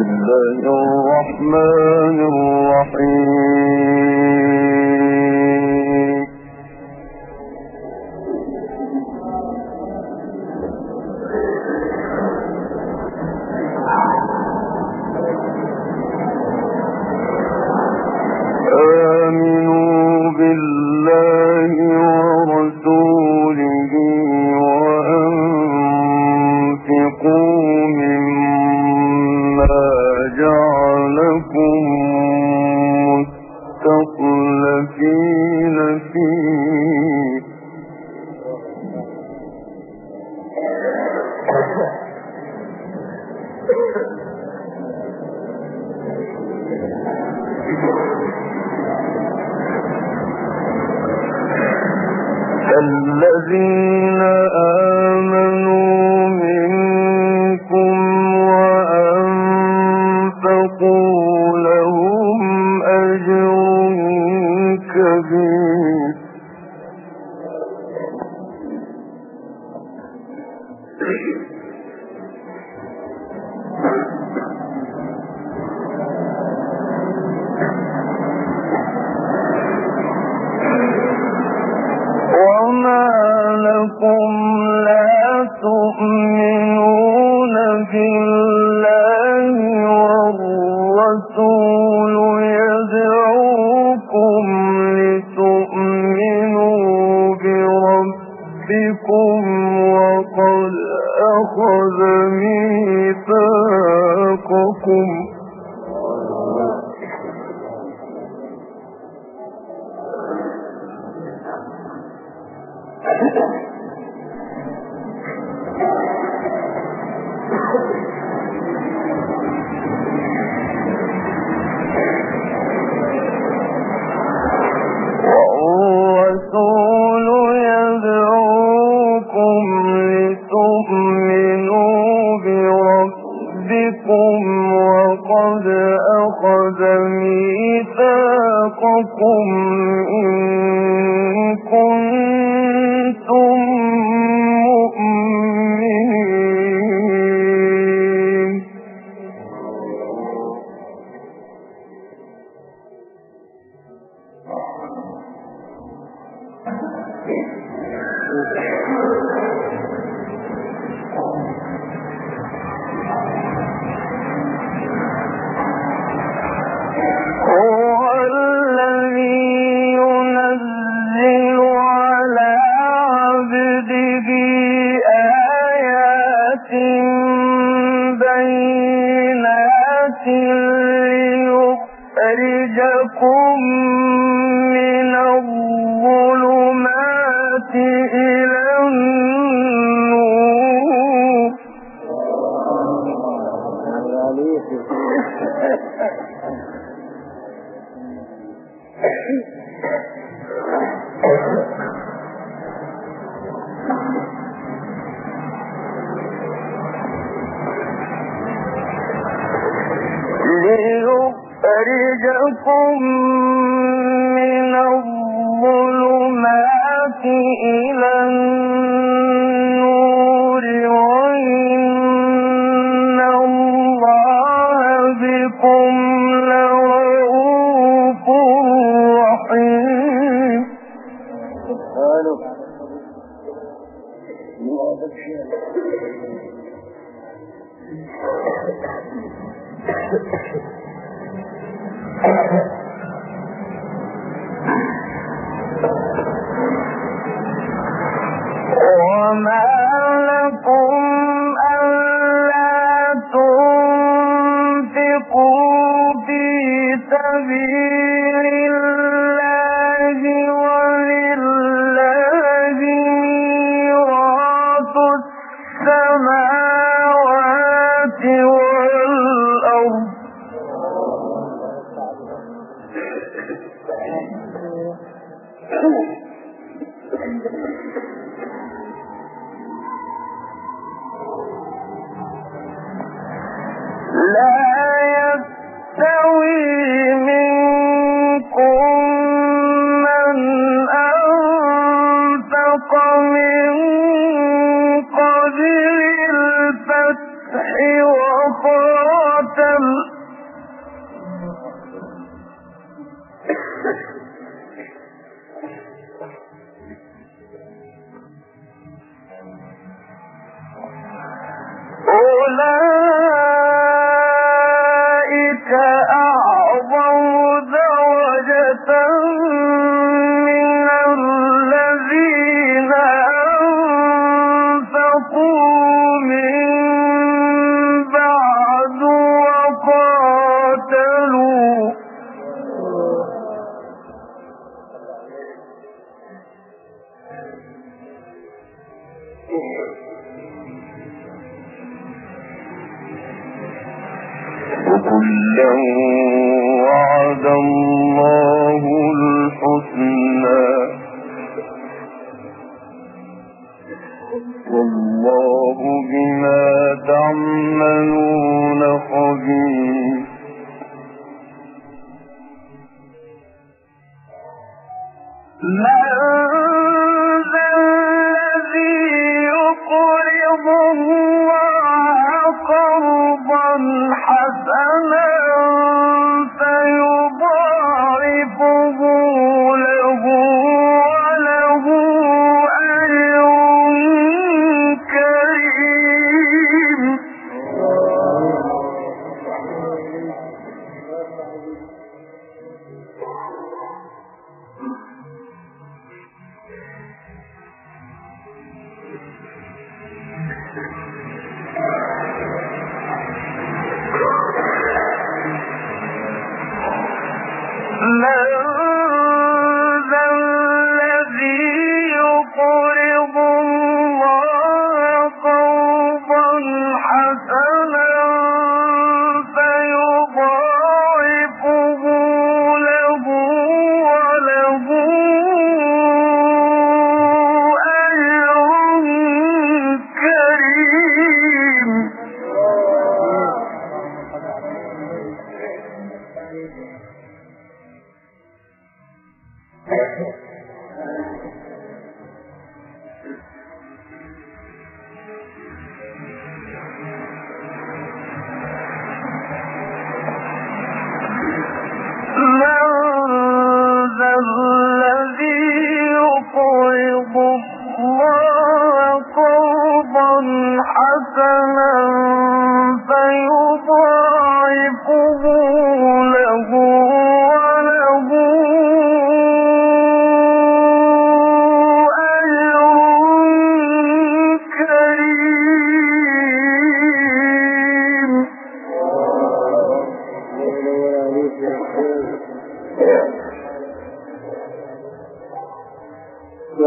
وخاتم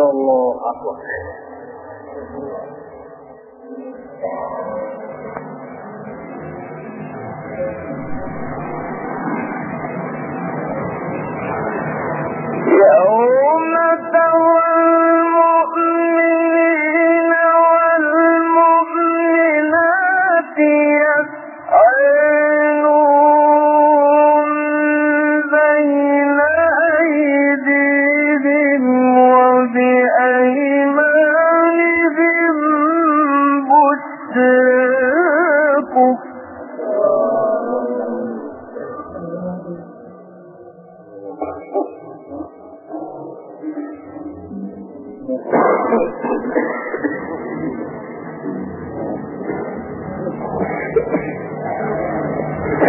الله أكبر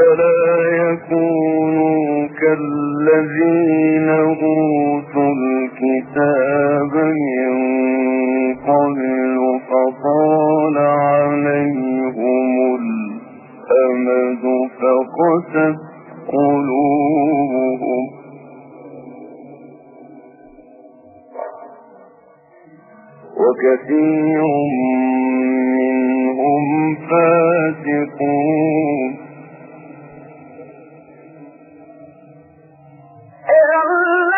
فلا يكونوا كالذين أوتوا الكتاب من قبل فطال عليهم الأمد فقست قلوبهم. وكثير منهم فاسقون. ஏறல்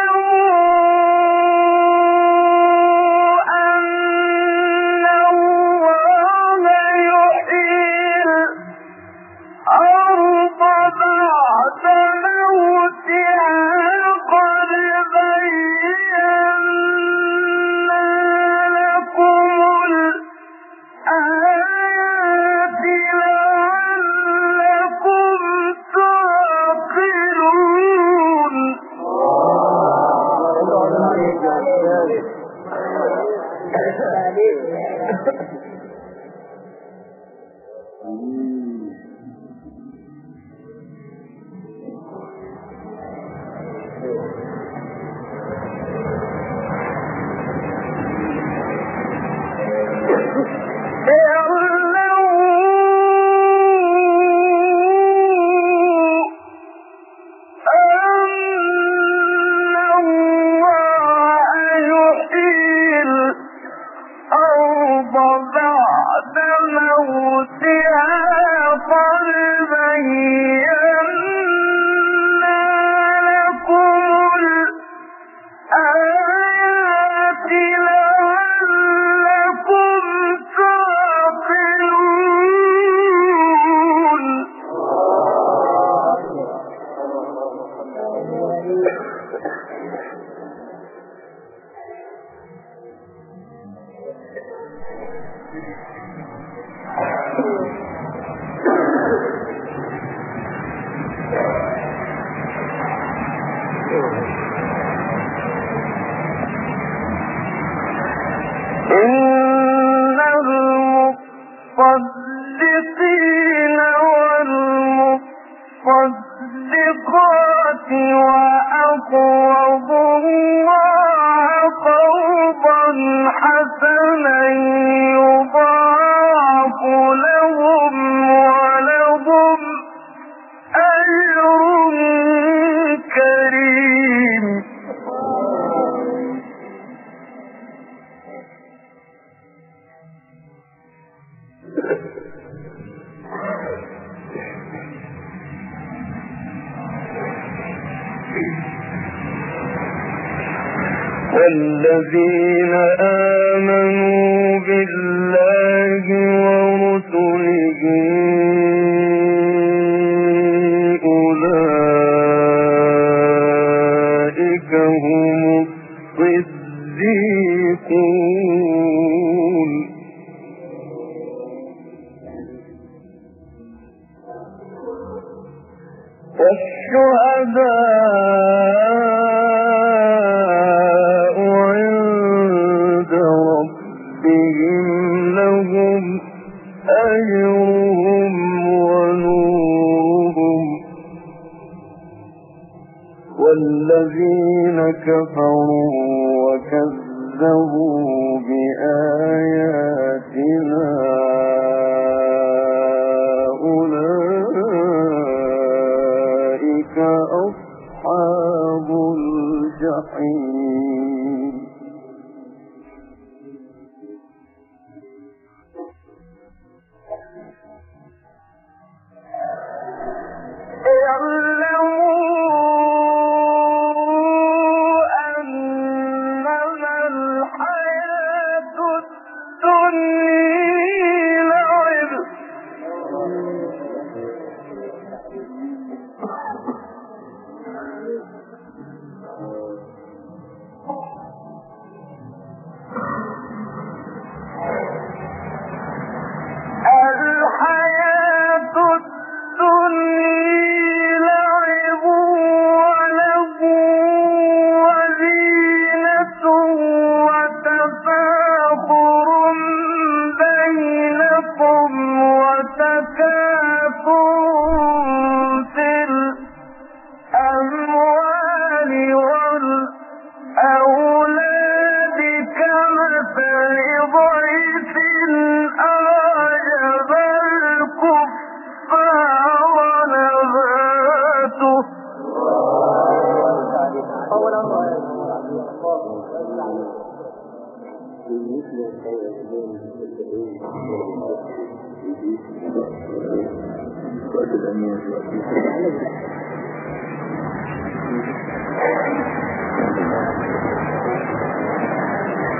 كفروا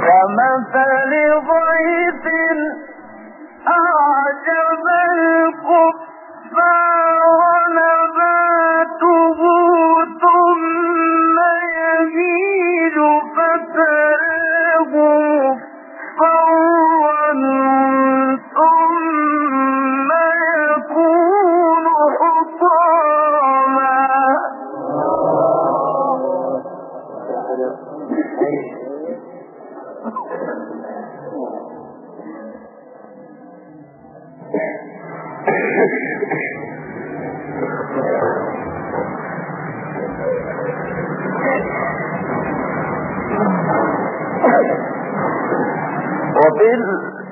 كمثل ضيف أعجب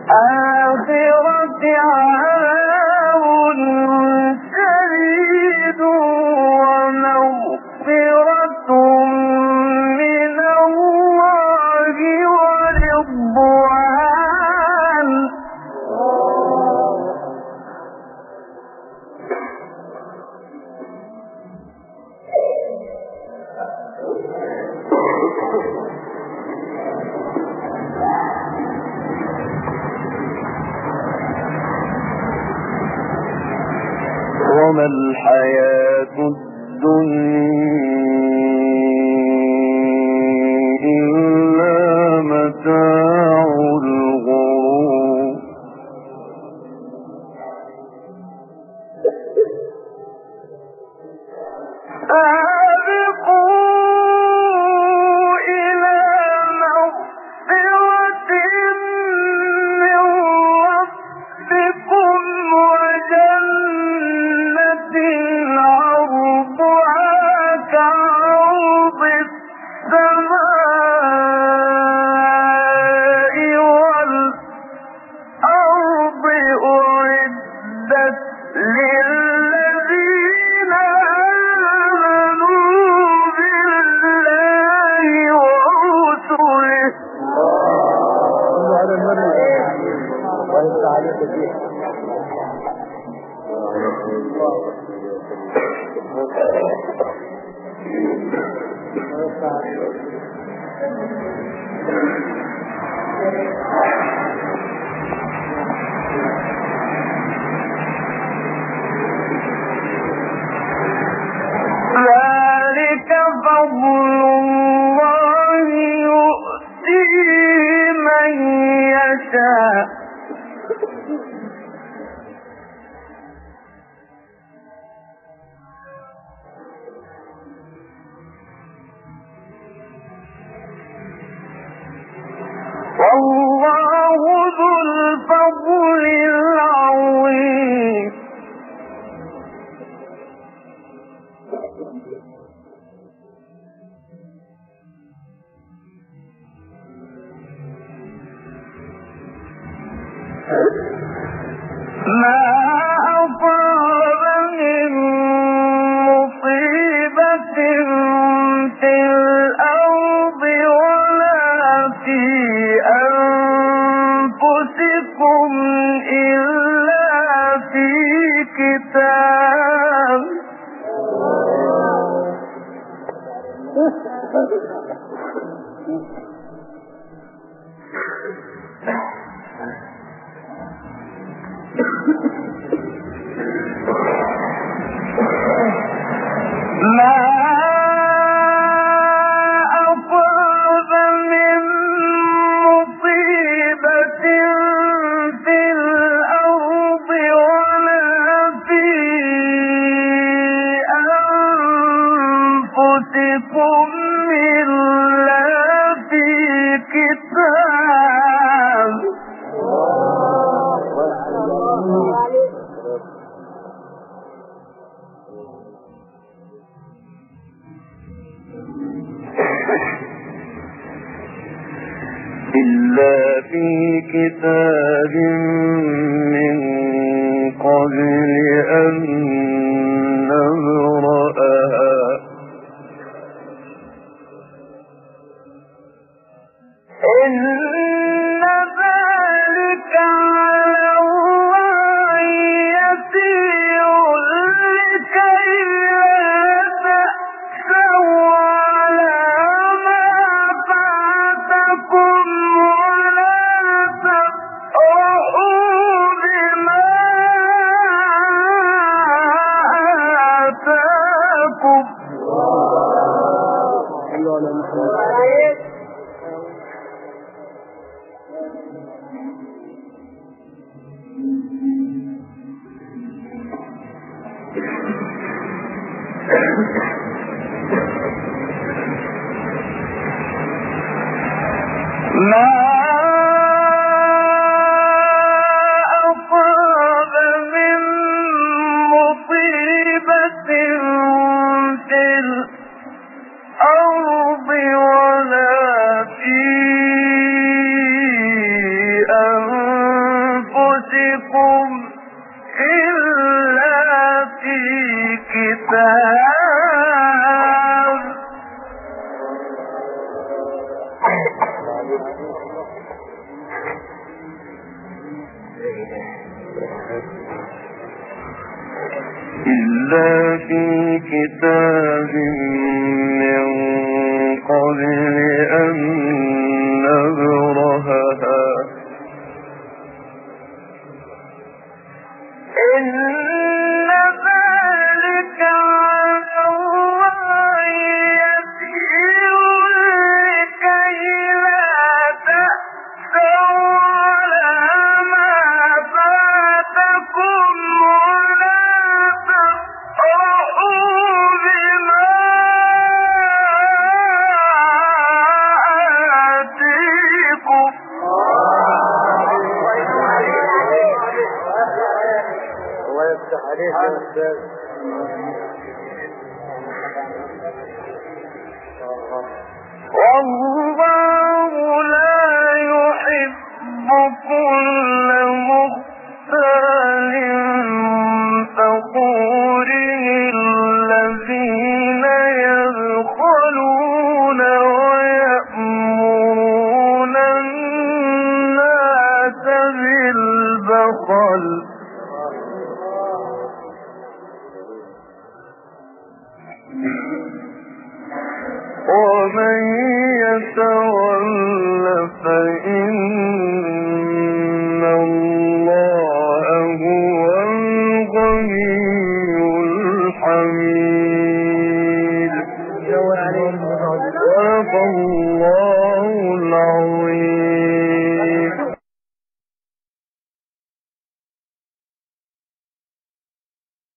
الآخرة عذاب كتاب صلوا على محمد إلا في كتاب من قبل